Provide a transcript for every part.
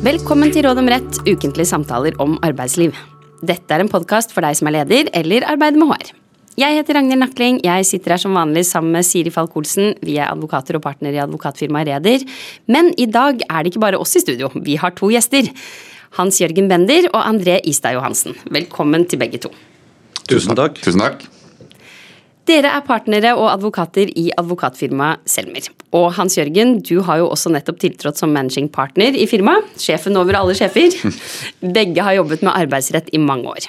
Velkommen til Råd om rett, ukentlige samtaler om arbeidsliv. Dette er en podkast for deg som er leder eller arbeider med HR. Jeg heter Ragnhild Nakling. Jeg sitter her som vanlig sammen med Siri Falk Olsen. Vi er advokater og partner i advokatfirmaet Reder. Men i dag er det ikke bare oss i studio. Vi har to gjester. Hans Jørgen Bender og André Istad Johansen. Velkommen til begge to. Tusen takk. Tusen takk. Dere er partnere og advokater i advokatfirmaet Selmer. Og Hans Jørgen, du har jo også nettopp tiltrådt som managing partner i firmaet. Sjefen over alle sjefer. Begge har jobbet med arbeidsrett i mange år.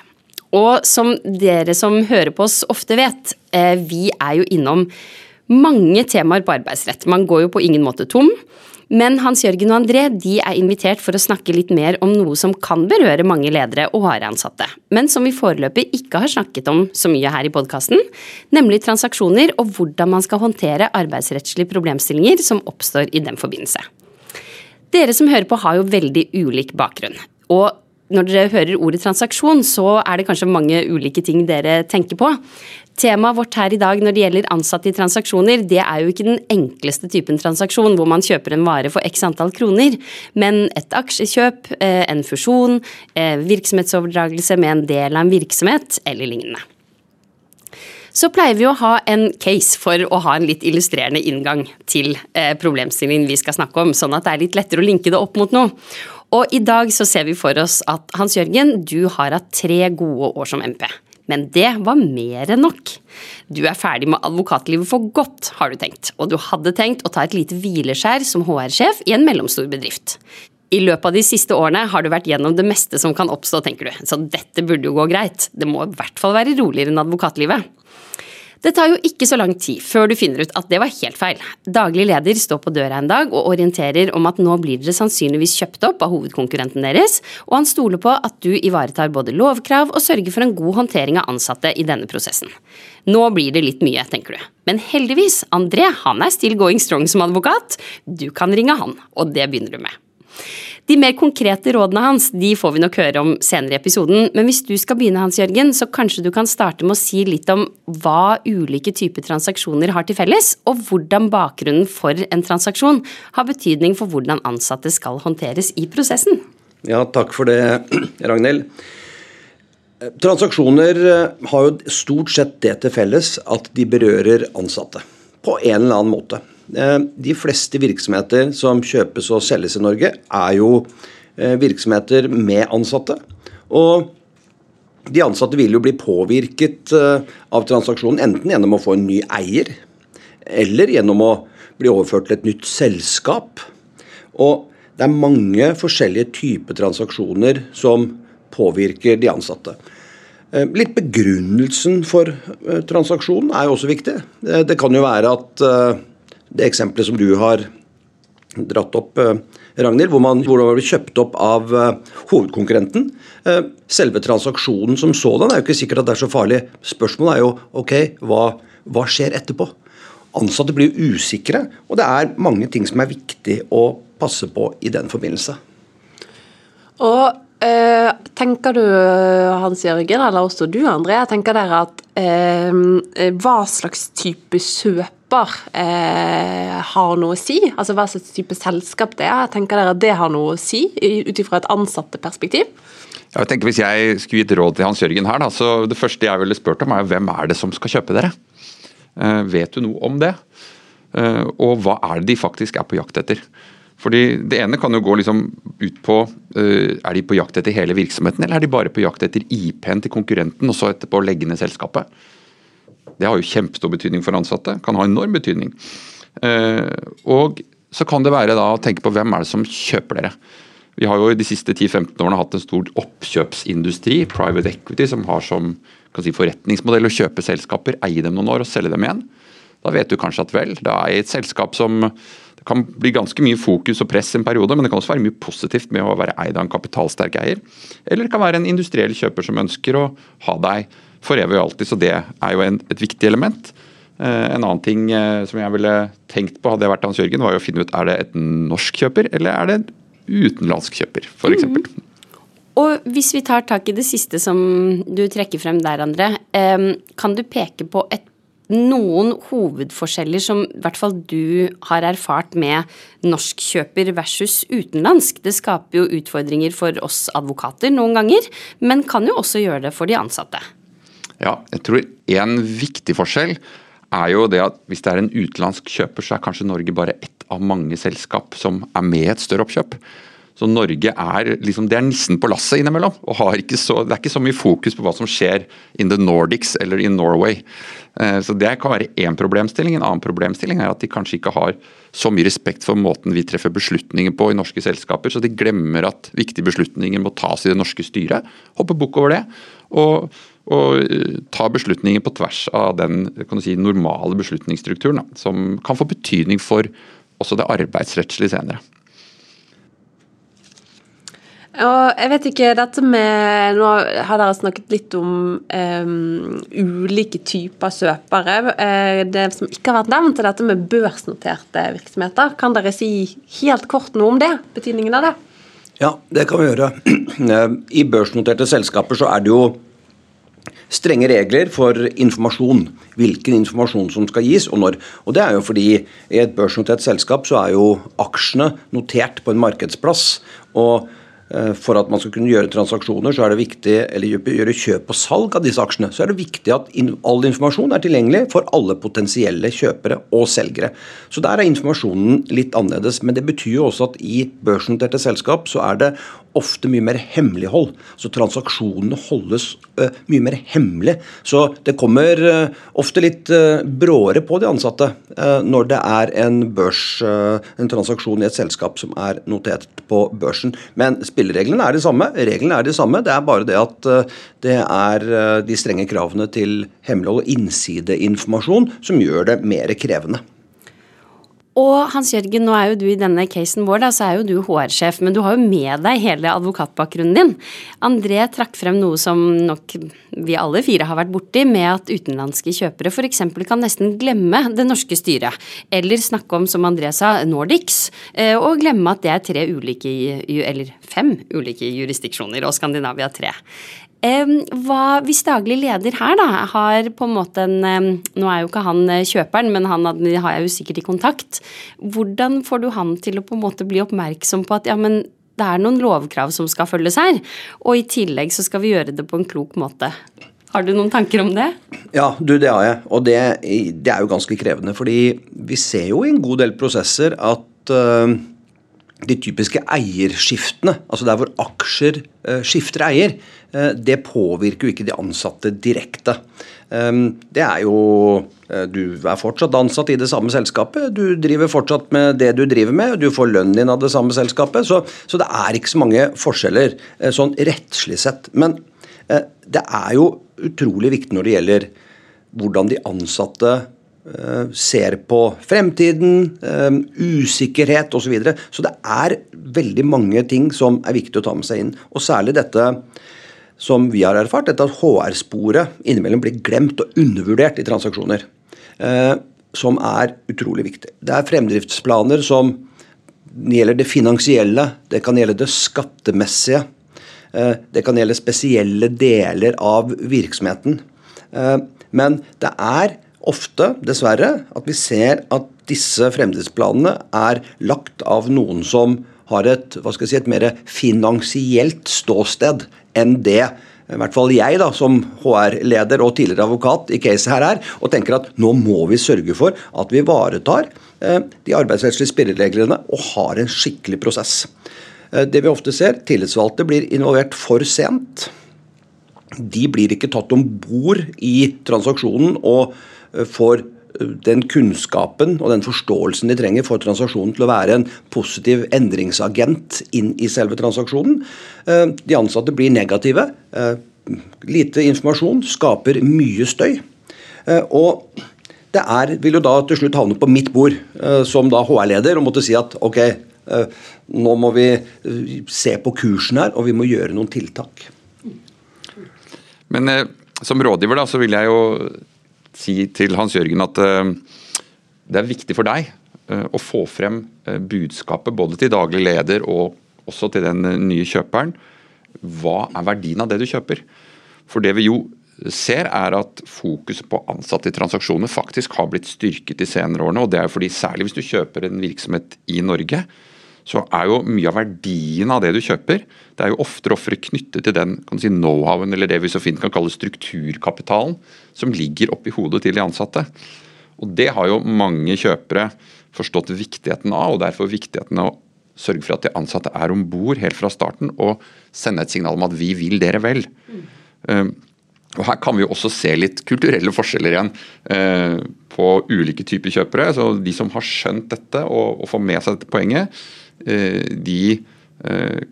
Og som dere som hører på oss ofte vet, eh, vi er jo innom mange temaer på arbeidsrett. Man går jo på ingen måte tom. Men Hans Jørgen og André de er invitert for å snakke litt mer om noe som kan berøre mange ledere og HR-ansatte, men som vi foreløpig ikke har snakket om så mye her i podkasten, nemlig transaksjoner og hvordan man skal håndtere arbeidsrettslige problemstillinger som oppstår i den forbindelse. Dere som hører på har jo veldig ulik bakgrunn. Og når dere hører ordet transaksjon, så er det kanskje mange ulike ting dere tenker på. Temaet vårt her i dag når det gjelder ansatte i transaksjoner, det er jo ikke den enkleste typen transaksjon hvor man kjøper en vare for x antall kroner, men et aksjekjøp, eh, en fusjon, eh, virksomhetsoverdragelse med en del av en virksomhet eller lignende. Så pleier vi å ha en case for å ha en litt illustrerende inngang til eh, problemstillingen vi skal snakke om, sånn at det er litt lettere å linke det opp mot noe. Og i dag så ser vi for oss at Hans Jørgen, du har hatt tre gode år som MP. Men det var mer enn nok. Du er ferdig med advokatlivet for godt, har du tenkt, og du hadde tenkt å ta et lite hvileskjær som HR-sjef i en mellomstor bedrift. I løpet av de siste årene har du vært gjennom det meste som kan oppstå, tenker du, så dette burde jo gå greit. Det må i hvert fall være roligere enn advokatlivet. Det tar jo ikke så lang tid før du finner ut at det var helt feil. Daglig leder står på døra en dag og orienterer om at nå blir dere sannsynligvis kjøpt opp av hovedkonkurrenten deres, og han stoler på at du ivaretar både lovkrav og sørger for en god håndtering av ansatte i denne prosessen. Nå blir det litt mye, tenker du. Men heldigvis, André han er still going strong som advokat. Du kan ringe han, og det begynner du med. De mer konkrete rådene hans de får vi nok høre om senere i episoden, men hvis du skal begynne, Hans Jørgen, så kanskje du kan starte med å si litt om hva ulike typer transaksjoner har til felles, og hvordan bakgrunnen for en transaksjon har betydning for hvordan ansatte skal håndteres i prosessen. Ja, takk for det, Ragnhild. Transaksjoner eh, har jo stort sett det til felles at de berører ansatte på en eller annen måte. Eh, de fleste virksomheter som kjøpes og selges i Norge, er jo eh, virksomheter med ansatte. Og de ansatte vil jo bli påvirket av transaksjonen enten gjennom å få en ny eier, eller gjennom å bli overført til et nytt selskap. Og det er mange forskjellige typer transaksjoner som påvirker de ansatte. Eh, litt begrunnelsen for eh, transaksjonen er jo også viktig. Det kan jo være at eh, det eksempelet som du har dratt opp, Ragnhild, hvor man, hvor man ble kjøpt opp av hovedkonkurrenten. Selve transaksjonen som sådan er jo ikke sikkert at det er så farlig. Spørsmålet er jo ok, hva, hva skjer etterpå? Ansatte blir usikre, og det er mange ting som er viktig å passe på i den forbindelse. Og tenker du, Hans Jørgen, eller også du André, tenker dere at eh, hva slags type kjøper eh, har noe å si? Altså hva slags type selskap det er? Tenker dere at det har noe å si, ut ifra et ansatteperspektiv? Jeg tenker Hvis jeg skulle gitt råd til Hans Jørgen her, da, så det første jeg ville spurt om er hvem er det som skal kjøpe dere? vet du noe om det? og hva er det de faktisk er på jakt etter? Fordi Det ene kan jo gå liksom ut på eh, Er de på jakt etter hele virksomheten, eller er de bare på jakt etter IP-en til konkurrenten, og så etterpå legge ned selskapet? Det har jo kjempestor betydning for ansatte. Kan ha enorm betydning. Uh, og så kan det være da å tenke på hvem er det som kjøper dere. Vi har jo i de siste 10-15 årene hatt en stor oppkjøpsindustri, private equity, som har som si, forretningsmodell å kjøpe selskaper, eie dem noen år og selge dem igjen. Da vet du kanskje at vel, det er et selskap som det kan bli ganske mye fokus og press en periode, men det kan også være mye positivt med å være eid av en kapitalsterk eier. Eller det kan være en industriell kjøper som ønsker å ha deg for evig og alltid, så det er jo en, et viktig element. Eh, en annen ting eh, som jeg ville tenkt på hadde jeg vært Hans Jørgen, var jo å finne ut er det et norsk kjøper eller er det en utenlandsk kjøper, f.eks. Mm. Og hvis vi tar tak i det siste som du trekker frem der, André. Eh, kan du peke på et noen hovedforskjeller som i hvert fall du har erfart med norskkjøper versus utenlandsk? Det skaper jo utfordringer for oss advokater noen ganger, men kan jo også gjøre det for de ansatte. Ja, jeg tror en viktig forskjell er jo det at hvis det er en utenlandsk kjøper, så er kanskje Norge bare ett av mange selskap som er med i et større oppkjøp. Så Norge er liksom, det er nissen på lasset innimellom. og så, Det er ikke så mye fokus på hva som skjer in the Nordics eller in Norway. Eh, så Det kan være én problemstilling. En annen problemstilling er at de kanskje ikke har så mye respekt for måten vi treffer beslutninger på i norske selskaper, så de glemmer at viktige beslutninger må tas i det norske styret. Hopper bukk over det. og og eh, ta beslutninger på tvers av den si, normale beslutningsstrukturen, da, som kan få betydning for også det arbeidsrettslige senere. Og jeg vet ikke, dette med Nå har dere snakket litt om um, ulike typer kjøpere. Uh, det som ikke har vært nevnt, er dette med børsnoterte virksomheter. Kan dere si helt kort noe om det? Betydningen av det? Ja, det kan vi gjøre. I børsnoterte selskaper så er det jo strenge regler for informasjon. Hvilken informasjon som skal gis, og når. Og Det er jo fordi i et børsnotert selskap så er jo aksjene notert på en markedsplass. og Eh, for at man skal kunne gjøre transaksjoner, så er det viktig, eller gjøre kjøp og salg av disse aksjene, så er det viktig at all informasjon er tilgjengelig for alle potensielle kjøpere og selgere. Så der er informasjonen litt annerledes. Men det betyr jo også at i børsnoterte selskap så er det ofte mye mer hemmelighold. Så transaksjonene holdes uh, mye mer hemmelig. Så det kommer uh, ofte litt uh, bråere på de ansatte når det er en børs, en transaksjon i et selskap som er notert på børsen. Men spillereglene er de samme. Reglene er de samme. Det er bare det at det er de strenge kravene til hemmelighold og innsideinformasjon som gjør det mer krevende. Og Hans Jørgen, nå er jo du i denne casen vår, da, så er jo du HR-sjef, men du har jo med deg hele advokatbakgrunnen din. André trakk frem noe som nok vi alle fire har vært borti, med at utenlandske kjøpere f.eks. kan nesten glemme det norske styret. Eller snakke om, som André sa, Nordics, eh, og glemme at det er tre ulike, eller fem ulike jurisdiksjoner, og Skandinavia tre. Hva, hvis daglig leder her da har på en måte en Nå er jo ikke han eh, kjøperen, men han har jeg jo sikkert i kontakt. Hvordan får du han til å på en måte bli oppmerksom på at ja, men det er noen lovkrav som skal følges her, og i tillegg så skal vi gjøre det på en klok måte? Har du noen tanker om det? Ja, du, det har jeg. Og det, det er jo ganske krevende. Fordi vi ser jo i en god del prosesser at uh, de typiske eierskiftene, altså der hvor aksjer uh, skifter eier, uh, det påvirker jo ikke de ansatte direkte. Um, det er jo uh, Du er fortsatt ansatt i det samme selskapet. Du driver fortsatt med det du driver med. Du får lønnen din av det samme selskapet. Så, så det er ikke så mange forskjeller sånn rettslig sett. Men det er jo utrolig viktig når det gjelder hvordan de ansatte Eh, ser på fremtiden, eh, usikkerhet osv. Så, videre. så det er veldig mange ting som er viktig å ta med seg inn. Og særlig dette som vi har erfart, dette at HR-sporet innimellom blir glemt og undervurdert i transaksjoner. Eh, som er utrolig viktig. Det er fremdriftsplaner som gjelder det finansielle, det kan gjelde det skattemessige. Det kan gjelde spesielle deler av virksomheten. Men det er ofte, dessverre, at vi ser at disse fremtidsplanene er lagt av noen som har et, hva skal jeg si, et mer finansielt ståsted enn det i hvert fall jeg da, som HR-leder og tidligere advokat i caset her er, og tenker at nå må vi sørge for at vi ivaretar eh, de arbeidsrettslige spillereglene og har en skikkelig prosess. Eh, det vi ofte ser, tillitsvalgte blir involvert for sent. De blir ikke tatt om bord i transaksjonen og får eh, den kunnskapen og den forståelsen de trenger for transaksjonen til å være en positiv endringsagent inn i selve transaksjonen. Eh, de ansatte blir negative. Lite informasjon skaper mye støy. Og det er, vil jo da til slutt havne på mitt bord som da HR-leder og måtte si at ok, nå må vi se på kursen her, og vi må gjøre noen tiltak. Men eh, som rådgiver da, så vil jeg jo si til Hans Jørgen at eh, det er viktig for deg eh, å få frem eh, budskapet både til daglig leder og også til den nye kjøperen. Hva er verdien av det du kjøper? For det vi jo ser, er at fokuset på ansatte i transaksjoner faktisk har blitt styrket de senere årene. og det er jo fordi Særlig hvis du kjøper en virksomhet i Norge, så er jo mye av verdien av det du kjøper, det er jo oftere oftere knyttet til den kan si, know-howen, eller det vi så fint kan kalle strukturkapitalen, som ligger oppi hodet til de ansatte. Og Det har jo mange kjøpere forstått viktigheten av, og derfor viktigheten av å sørge for at de ansatte er om bord helt fra starten og sende et signal om at vi vil dere vel. Mm. Og Her kan vi jo også se litt kulturelle forskjeller igjen uh, på ulike typer kjøpere. Så De som har skjønt dette og, og får med seg dette poenget, de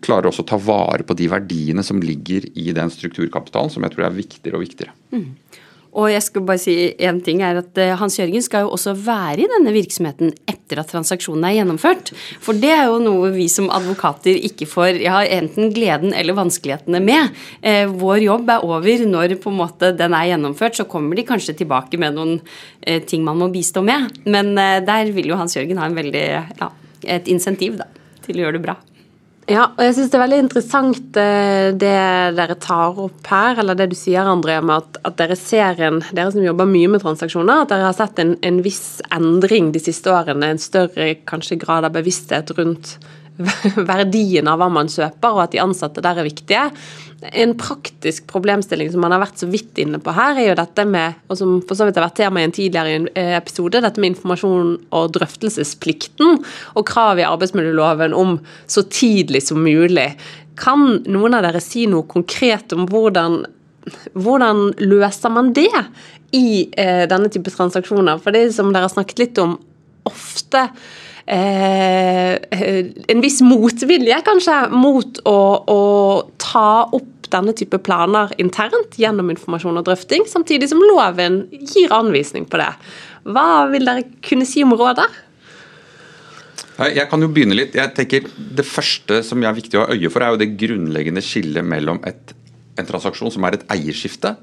klarer også å ta vare på de verdiene som ligger i den strukturkapitalen, som jeg tror er viktigere og viktigere. Mm. Og jeg skal bare si en ting er at eh, Hans Jørgen skal jo også være i denne virksomheten etter at transaksjonen er gjennomført. For det er jo noe vi som advokater ikke får ja, enten gleden eller vanskelighetene med. Eh, vår jobb er over når på en måte den er gjennomført. Så kommer de kanskje tilbake med noen eh, ting man må bistå med. Men eh, der vil jo Hans Jørgen ha veldig, ja, et insentiv da, til å gjøre det bra. Ja, og jeg syns det er veldig interessant eh, det dere tar opp her, eller det du sier, André, om at, at dere ser en Dere som jobber mye med transaksjoner, at dere har sett en, en viss endring de siste årene. En større kanskje grad av bevissthet rundt verdien av hva man kjøper, og at de ansatte der er viktige. En praktisk problemstilling som man har vært så vidt inne på her, er jo dette med, og som for så vidt har vært tema i en tidligere eh, episode, dette med informasjon og drøftelsesplikten og krav i arbeidsmiljøloven om så tidlig som mulig. Kan noen av dere si noe konkret om hvordan, hvordan løser man det i eh, denne type transaksjoner? For det som dere har snakket litt om, ofte en viss motvilje, kanskje, mot å, å, ta opp denne type planer internt gjennom informasjon og drøfting, samtidig som loven gir anvisning på det. Hva vil dere kunne si om rådet? Jeg kan jo begynne litt. Jeg tenker Det første som er viktig å ha øye for, er jo det grunnleggende skillet mellom et, en transaksjon som er et eierskifte,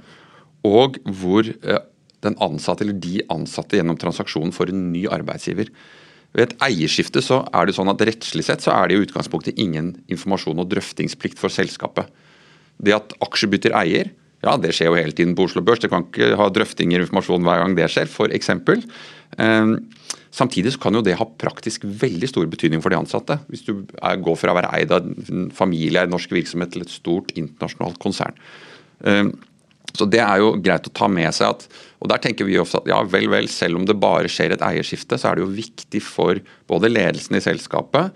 og hvor eh, den ansatte eller de ansatte gjennom transaksjonen får en ny arbeidsgiver. Ved et eierskifte så er det sånn at rettslig sett så er det i utgangspunktet ingen informasjon og drøftingsplikt for selskapet. Det at aksjer bytter eier, ja det skjer jo hele tiden på Oslo Børs. Det kan ikke ha drøftinger og informasjon hver gang det skjer, f.eks. eksempel. samtidig så kan jo det ha praktisk veldig stor betydning for de ansatte. Hvis du går fra å være eid av en familie, en norsk virksomhet til et stort internasjonalt konsern. Så Det er jo greit å ta med seg at og der tenker vi ofte at ja, vel, vel, selv om det bare skjer et eierskifte, så er det jo viktig for både ledelsen i selskapet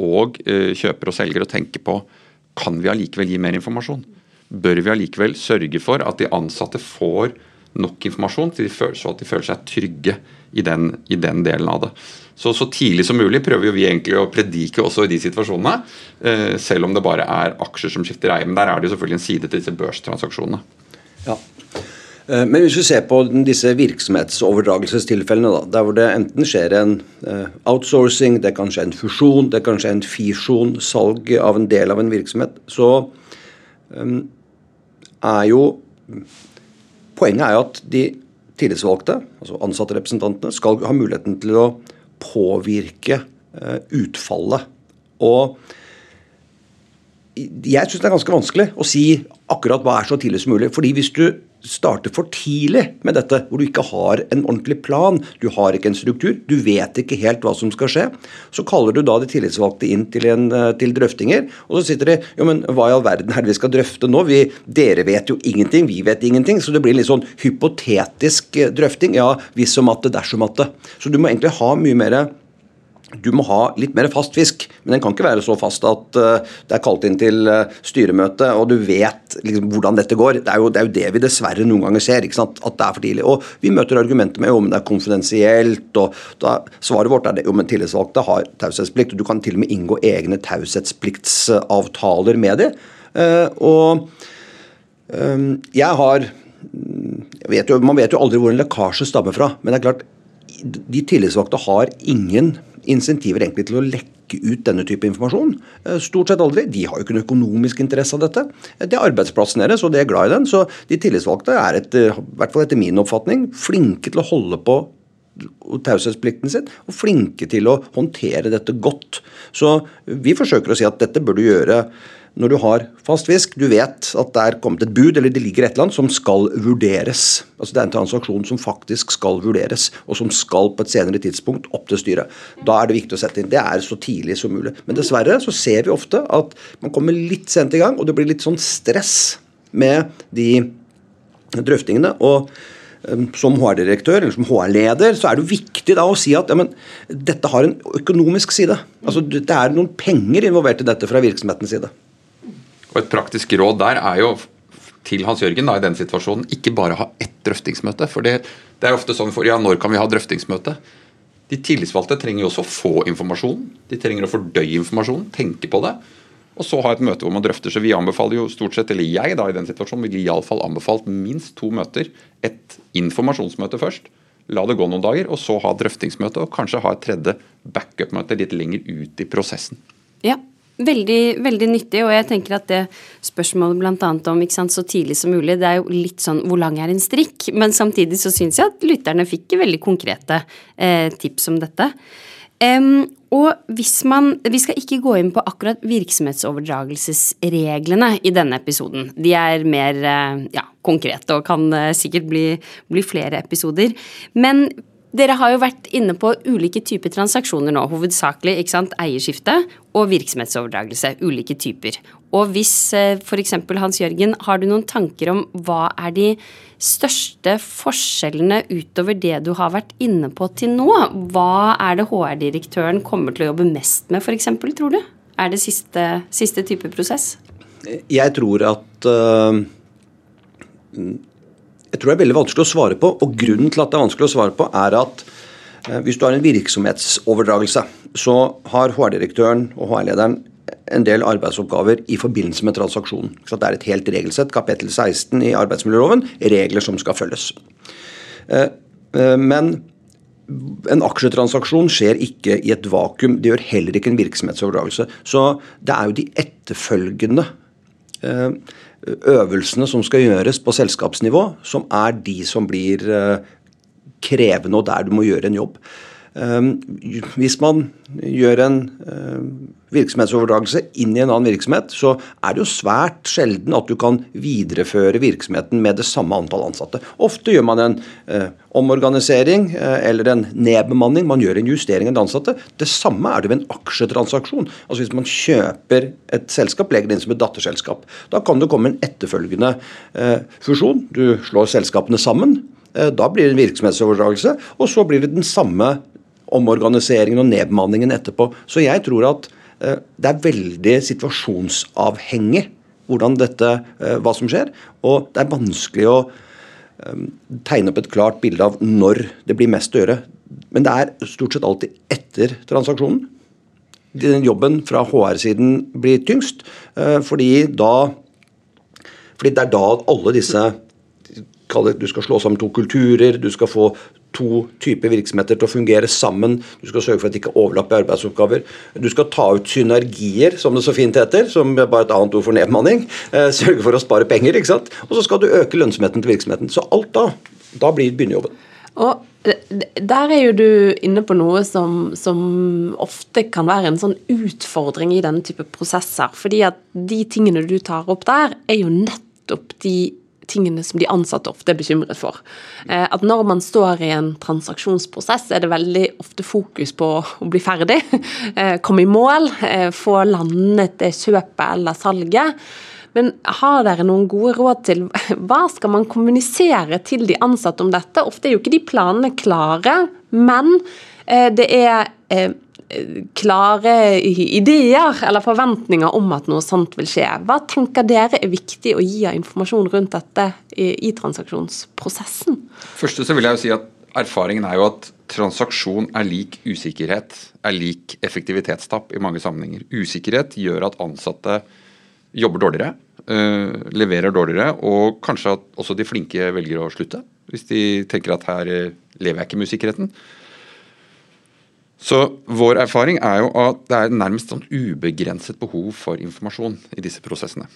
og uh, kjøper og selger å tenke på kan vi allikevel gi mer informasjon. Bør vi allikevel sørge for at de ansatte får nok informasjon til de føler, så at de føler seg trygge i den, i den delen av det. Så, så tidlig som mulig prøver vi egentlig å predike også i de situasjonene. Uh, selv om det bare er aksjer som skifter eier. Men der er det jo selvfølgelig en side til disse børstransaksjonene. Ja. Eh, men hvis vi ser på disse virksomhetsoverdragelsestilfellene, da, der hvor det enten skjer en eh, outsourcing, det kan skje en fusjon, det kan skje en fisjon, salg av en del av en virksomhet, så um, er jo Poenget er jo at de tillitsvalgte, altså ansatterepresentantene, skal ha muligheten til å påvirke uh, utfallet. Og jeg syns det er ganske vanskelig å si akkurat hva er så tidlig som mulig. fordi hvis du starter for tidlig med dette, hvor du ikke har en ordentlig plan, du har ikke en struktur, du vet ikke helt hva som skal skje, så kaller du da de tillitsvalgte inn til, en, eh, til drøftinger, og så sitter de Jo, men hva i all verden er det vi skal drøfte nå? Vi, dere vet jo ingenting, vi vet ingenting. Så det blir en litt sånn hypotetisk eh, drøfting. Ja, hvis og matte, dersom matte. Så du må egentlig ha mye mer du må ha litt mer fast fisk, men den kan ikke være så fast at uh, det er kalt inn til uh, styremøte, og du vet liksom, hvordan dette går. Det er, jo, det er, jo, det vi dessverre noen ganger ser, at det er for tidlig. Og vi møter argumenter med jo, men det er konfidensielt, og da, svaret vårt er det jo, men tillitsvalgte har taushetsplikt, og du kan til og med inngå egne taushetspliktsavtaler med dem. Uh, og um, jeg har vet jo, Man vet jo aldri hvor en lekkasje stammer fra, men det er klart de tillitsvalgte har ingen insentiver egentlig til å lekke ut denne type informasjon. Eh, stort sett aldri. De har jo ikke noen økonomisk interesse av dette. Det er arbeidsplassen deres, og de er glad i den. Så de tillitsvalgte er, et, i hvert fall etter min oppfatning, flinke til å holde på taushetsplikten sin, og flinke til å håndtere dette godt. Så vi forsøker å si at dette bør du gjøre når du har fast fisk, du vet at det er kommet et bud eller det ligger et eller annet som skal vurderes. Altså Det er en transaksjon som faktisk skal vurderes, og som skal på et senere tidspunkt opp til styret. Da er det viktig å sette inn. Det er så tidlig som mulig. Men dessverre så ser vi ofte at man kommer litt sent i gang, og det blir litt sånn stress med de drøftingene. og um, som HR-direktør eller som HR-leder, så er det viktig da å si at ja, men, dette har en økonomisk side. Altså Det er noen penger involvert i dette fra virksomhetens side. Og Et praktisk råd der er jo til Hans Jørgen da, i den situasjonen, ikke bare ha ett drøftingsmøte. For det, det er ofte sånn for ja, når kan vi ha drøftingsmøte? De tillitsvalgte trenger jo også å få informasjon. De trenger å fordøye informasjon, tenke på det. Og så ha et møte hvor man drøfter. Så vi anbefaler jo stort sett, eller jeg da i den situasjonen, ville iallfall anbefalt minst to møter. Et informasjonsmøte først. La det gå noen dager, og så ha drøftingsmøte. Og kanskje ha et tredje backup-møte litt lenger ut i prosessen. Ja, Veldig, veldig nyttig, og jeg tenker at det spørsmålet bl.a. om sant, så tidlig som mulig, det er jo litt sånn hvor lang er en strikk? Men samtidig så syns jeg at lytterne fikk veldig konkrete eh, tips om dette. Um, og hvis man Vi skal ikke gå inn på akkurat virksomhetsoverdragelsesreglene i denne episoden. De er mer eh, ja, konkrete og kan eh, sikkert bli, bli flere episoder. Men dere har jo vært inne på ulike typer transaksjoner nå, hovedsakelig ikke sant, eierskifte og virksomhetsoverdragelse. Ulike typer. Og hvis eh, f.eks. Hans Jørgen, har du noen tanker om hva er de største forskjellene utover det du har vært inne på til nå? Hva er det HR-direktøren kommer til å jobbe mest med, f.eks., tror du? Er det siste, siste type prosess? Jeg tror at uh jeg tror det er veldig vanskelig å svare på. og Grunnen til at det er vanskelig å svare på, er at eh, hvis du har en virksomhetsoverdragelse, så har HR-direktøren og HR-lederen en del arbeidsoppgaver i forbindelse med transaksjonen. Så det er et helt regelsett, kapittel 16 i arbeidsmiljøloven, regler som skal følges. Eh, eh, men en aksjetransaksjon skjer ikke i et vakuum. Det gjør heller ikke en virksomhetsoverdragelse. Så det er jo de etterfølgende øvelsene som skal gjøres på selskapsnivå, som er de som blir eh, krevende, og der du må gjøre en jobb. Ehm, hvis man gjør en eh, virksomhetsoverdragelse inn i en annen virksomhet, så er det jo svært sjelden at du kan videreføre virksomheten med det samme antall ansatte. Ofte gjør man en eh, omorganisering eh, eller en nedbemanning, man gjør en justering av de ansatte. Det samme er det ved en aksjetransaksjon. Altså Hvis man kjøper et selskap, legger det inn som et datterselskap. Da kan det komme en etterfølgende eh, fusjon. Du slår selskapene sammen. Eh, da blir det en virksomhetsoverdragelse, og så blir det den samme omorganiseringen og nedbemanningen etterpå. Så jeg tror at det er veldig situasjonsavhengig hvordan dette, eh, hva som skjer. Og det er vanskelig å eh, tegne opp et klart bilde av når det blir mest å gjøre. Men det er stort sett alltid etter transaksjonen. Den jobben fra HR-siden blir tyngst, fordi da fordi det er da alle disse Du skal slå sammen to kulturer, du skal få to typer virksomheter til å fungere sammen. Du skal sørge for at de ikke overlapper arbeidsoppgaver. Du skal ta ut synergier, som det så fint heter, som er bare et annet ord for nedbemanning. Eh, sørge for å spare penger, ikke sant. Og så skal du øke lønnsomheten til virksomheten. Så alt da, da blir begynnerjobben. Og der er jo du inne på noe som, som, ofte kan være en sånn utfordring i denne type prosesser. Fordi at de tingene du tar opp der, er jo nettopp de tingene som de ansatte ofte er bekymret for. Eh, at når man står i en transaksjonsprosess, er det veldig ofte fokus på å bli ferdig, eh, komme i mål, eh, få landet det kjøpet eller salget. Men har dere noen gode råd til hva skal man kommunisere til de ansatte om dette? Ofte er jo ikke de planene klare, men det er klare ideer eller forventninger om at noe sånt vil skje. Hva tenker dere er viktig å gi av informasjon rundt dette i, i transaksjonsprosessen? Første så vil jeg jo si at Erfaringen er jo at transaksjon er lik usikkerhet, er lik effektivitetstap i mange sammenhenger. Usikkerhet gjør at ansatte jobber dårligere, øh, leverer dårligere, og kanskje at også de flinke velger å slutte. Hvis de tenker at her lever jeg ikke med usikkerheten. Så vår erfaring er jo at det er nærmest sånn ubegrenset behov for informasjon i disse prosessene.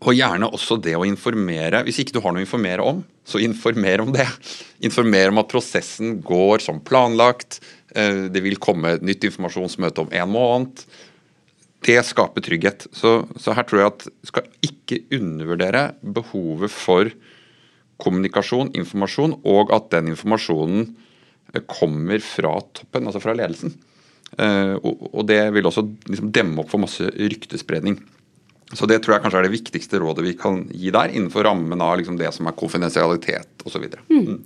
Og gjerne også det å informere. Hvis ikke du har noe å informere om, så informer om det. Informer om at prosessen går som planlagt. Eh, det vil komme et nytt informasjonsmøte om en måned. det skaper trygghet. Så, så, her tror jeg at vi skal ikke undervurdere behovet for kommunikasjon, informasjon, og at den informasjonen kommer fra toppen, altså fra ledelsen. Uh, og, det vil også liksom demme opp for masse ryktespredning. Så det tror jeg kanskje er det viktigste rådet vi kan gi der, innenfor rammen av liksom det som er konfidensialitet osv. Mm. mm.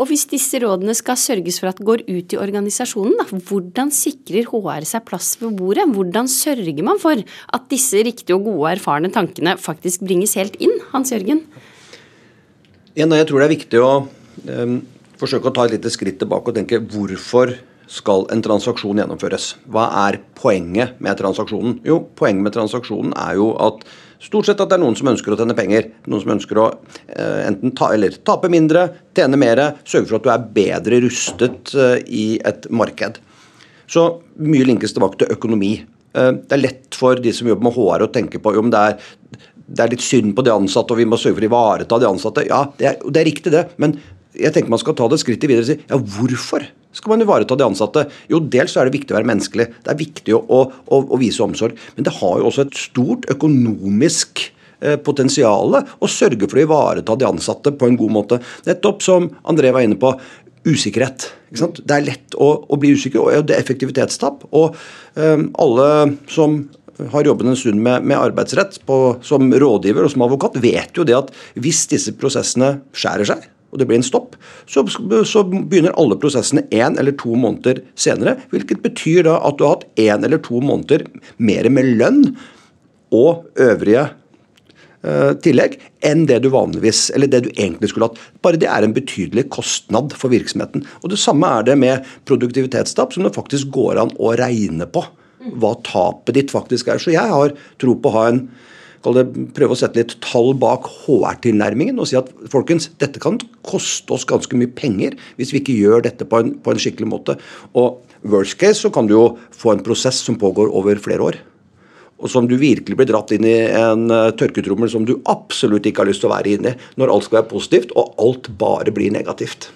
Og hvis disse rådene skal sørges for at går ut i organisasjonen, da, hvordan sikrer HR seg plass ved bordet? Hvordan sørger man for at disse riktige og gode, erfarne tankene faktisk bringes helt inn? Hans Jørgen? En, jeg tror det er viktig å um, forsøke å ta et lite skritt tilbake og tenke hvorfor skal en transaksjon gjennomføres? Hva er poenget med transaksjonen? Jo, poenget med transaksjonen er jo at Stort sett at det er noen som ønsker å tjene penger. Noen som ønsker å eh, enten ta, tape mindre, tjene mer, sørge for at du er bedre rustet eh, i et marked. Så mye linkes tilbake til økonomi. Eh, det er lett for de som jobber med HR å tenke på om det er, det er litt synd på de ansatte, og vi må sørge for å ivareta de ansatte. Ja, det er, det er riktig, det. men jeg tenker man skal ta det skrittet videre og si ja, hvorfor skal man ivareta de ansatte? Jo, dels er det viktig å være menneskelig. Det er viktig å, å, å vise omsorg. Men det har jo også et stort økonomisk eh, potensial å sørge for å ivareta de ansatte på en god måte. Nettopp som André var inne på, usikkerhet. Det er lett å, å, bli usikker, og det er effektivitetstap. Og um, alle som har jobbet en stund med, med arbeidsrett på, som rådgiver og som advokat, vet jo det at hvis disse prosessene skjærer seg, og det blir en stopp, så, så begynner alle prosessene én eller to måneder senere. Hvilket betyr da at du har hatt én eller to måneder mer med lønn og øvrige uh, tillegg enn det du vanligvis, eller det du egentlig skulle hatt. Bare det er en betydelig kostnad for virksomheten. Og Det samme er det med produktivitetstap, som det faktisk går an å regne på. Hva tapet ditt faktisk er. Så jeg har tro på å ha en prøve å sette litt tall bak HR-tilnærmingen og si at folkens, dette kan koste oss ganske mye penger hvis vi ikke gjør dette på en, på en skikkelig måte. Og worst case så kan du jo få en prosess som pågår over flere år. Og som du virkelig blir dratt inn i en uh, tørketrommel som du absolutt ikke har lyst til å være inne i. Når alt skal være positivt, og alt bare blir negativt.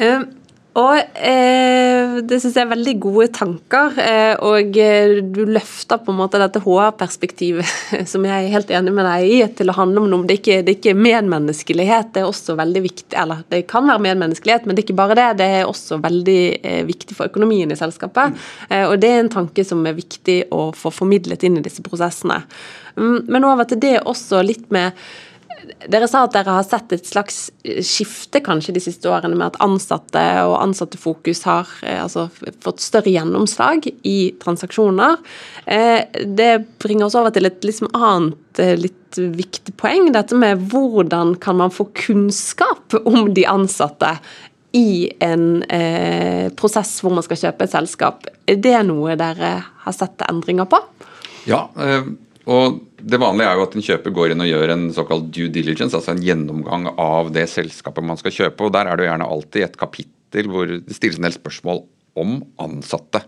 Um og eh, det syns jeg er veldig gode tanker. Eh, og eh, du løfter på en måte dette HR-perspektivet, som jeg er helt enig med deg i, til å handle om noe. Det er, ikke, det er ikke medmenneskelighet, det er også veldig viktig. Eller det kan være medmenneskelighet, men det er ikke bare det. Det er også veldig eh, viktig for økonomien i selskapet. Eh, og det er en tanke som er viktig å få formidlet inn i disse prosessene. Mm, men over til det også litt med dere sa at dere har sett et slags eh, skifte kanskje de siste årene med at ansatte og ansattefokus har eh, altså, fått større gjennomslag i transaksjoner. Eh, det bringer oss over til et liksom annet litt viktig poeng. Dette med hvordan kan man få kunnskap om de ansatte i en eh, prosess hvor man skal kjøpe et selskap. Er det noe dere har sett endringer på? Ja, og det vanlige er jo at en kjøper går inn og gjør en såkalt due diligence, altså en gjennomgang av det selskapet man skal kjøpe. og Der er det jo gjerne alltid et kapittel hvor det stilles en del spørsmål om ansatte.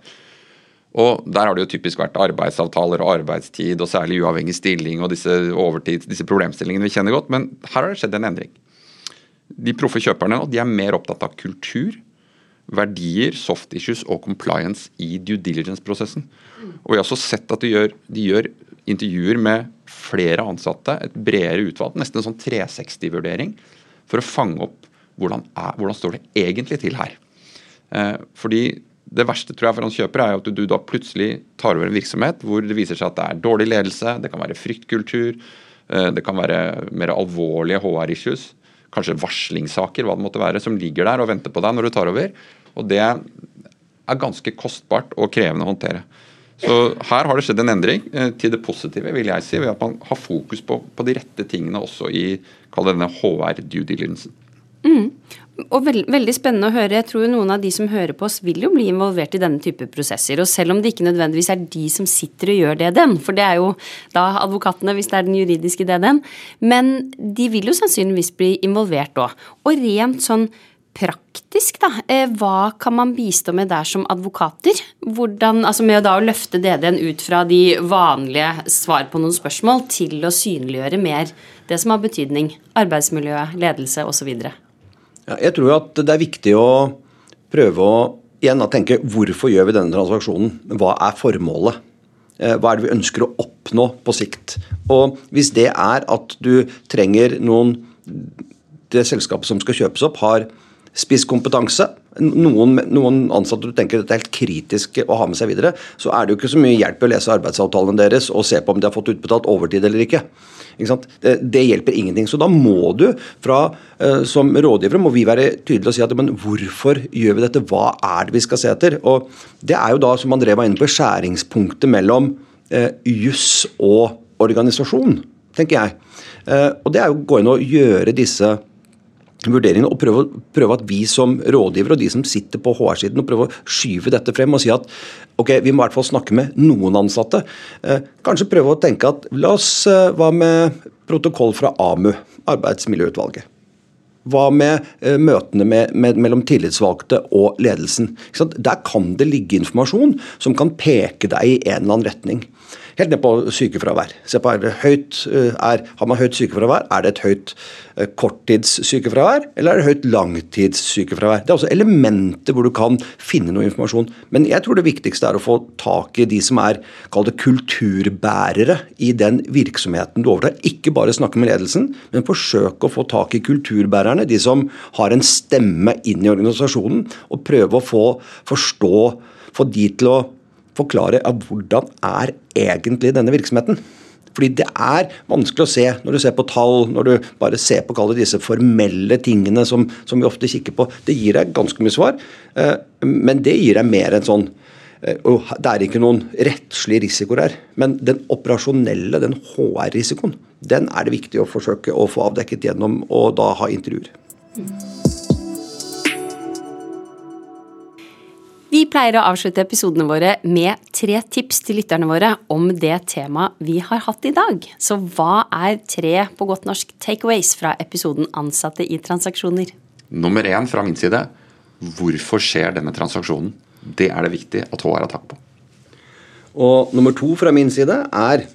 Og Der har det jo typisk vært arbeidsavtaler og arbeidstid og særlig uavhengig stilling og disse overtid, disse problemstillingene vi kjenner godt, men her har det skjedd en endring. De proffe kjøperne de er mer opptatt av kultur, verdier, soft issues og compliance i due diligence-prosessen. Og Vi har også sett at de gjør, de gjør intervjuer med flere ansatte, et bredere utvalg, nesten en sånn 360-vurdering, for å fange opp hvordan, er, hvordan står det egentlig til her. Eh, fordi det verste tror jeg for hans kjøper er at du, du da plutselig tar over en virksomhet hvor det viser seg at det er dårlig ledelse, det kan være fryktkultur, eh, det kan være mer alvorlige HR-issues, kanskje varslingssaker, hva det måtte være, som ligger der og venter på deg når du tar over. Og det er ganske kostbart og krevende å håndtere. Så her har det skjedd en endring eh, til det positive, vil jeg si, ved at man har fokus på, på de rette tingene også i denne HR due diligence. Mm. Og veld, Veldig spennende å høre. Jeg tror noen av de som hører på oss, vil jo bli involvert i denne type prosesser. Og selv om det ikke nødvendigvis er de som sitter og gjør DD-en, for det er jo da advokatene hvis det er den juridiske DD-en, men de vil jo sannsynligvis bli involvert òg. Og rent sånn praktisk, da. Eh, hva kan man bistå med der som advokater? Hvordan, altså med da å løfte DD-en ut fra de vanlige svar på noen spørsmål til å synliggjøre mer det som har betydning. Arbeidsmiljø, ledelse osv. Ja, jeg tror at det er viktig å prøve å igjen tenke hvorfor gjør vi denne transaksjonen? Hva er formålet? Eh, hva er det vi ønsker å oppnå på sikt? Og Hvis det er at du trenger noen Det selskapet som skal kjøpes opp, har spisskompetanse, noen, noen, ansatte du tenker det er helt kritisk å ha med seg videre, så er det jo ikke så mye hjelp å lese arbeidsavtalene deres og se på om de har fått utbetalt overtid eller ikke. ikke det, det, hjelper ingenting. Så da må du fra, uh, som rådgivere må vi være tydelige og si at men hvorfor gjør vi dette, hva er det vi skal se etter? Og Det er jo da, som André var inne på, skjæringspunktet mellom eh, juss og organisasjon, tenker jeg. Eh, og Det er jo å gå inn og gjøre disse vurderingene og prøve, prøve, at vi som rådgivere og de som sitter på HR-siden og prøve å skyve dette frem og si at ok, vi må i hvert fall snakke med noen ansatte. Eh, kanskje prøve å tenke at la oss, eh, hva med protokoll fra AMU, arbeidsmiljøutvalget? Hva med eh, møtene med, med, mellom tillitsvalgte og ledelsen? Der kan det ligge informasjon som kan peke deg i en eller annen retning. Helt ned på sykefravær. Se på, er høyt, eh, er, Har man høyt sykefravær, er det et høyt eh, korttidssykefravær, eller er det høyt langtidssykefravær? Det er også elementer hvor du kan finne noe informasjon. Men jeg tror det viktigste er å få tak i de som er kall det kulturbærere i den virksomheten du overtar. Ikke bare snakke med ledelsen, men forsøke å få tak i kulturbærerne. De som har en stemme inn i organisasjonen, og prøve å få forstå, få de til å forklare ja, hvordan er egentlig denne virksomheten. Fordi det er vanskelig å se når du ser på tall, når du bare ser på disse formelle tingene som, som, vi ofte kikker på. Det gir deg ganske mye svar, eh, men det gir deg mer enn sånn eh, og Det er ikke noen rettslige risikoer her, men den operasjonelle, den HR-risikoen, den er det viktig å forsøke å få avdekket gjennom å da ha intervjuer. Vi pleier å avslutte episodene våre med tre tips til lytterne våre om det temaet vi har hatt i dag. Så hva er tre på godt norsk takeaways fra episoden Ansatte i transaksjoner? Nummer én fra min side hvorfor skjer denne transaksjonen? Det er det viktig at HR har tak på. Og nummer to fra min side er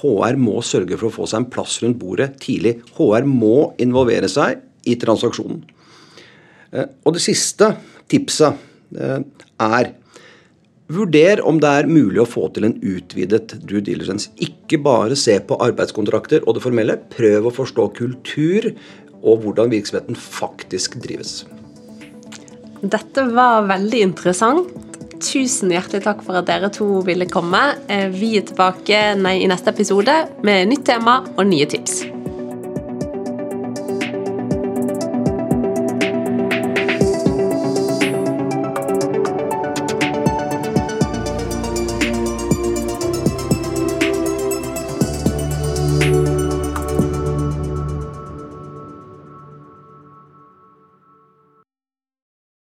HR må sørge for å få seg en plass rundt bordet tidlig. HR må involvere seg i transaksjonen. Eh, og det siste tipset er Vurder om det er mulig å få til en utvidet due diligence. Ikke bare se på arbeidskontrakter og det formelle. Prøv å forstå kultur og hvordan virksomheten faktisk drives. Dette var veldig interessant. Tusen hjertelig takk for at dere to ville komme. Eh, vi er tilbake i neste episode med nytt tema og nye tips.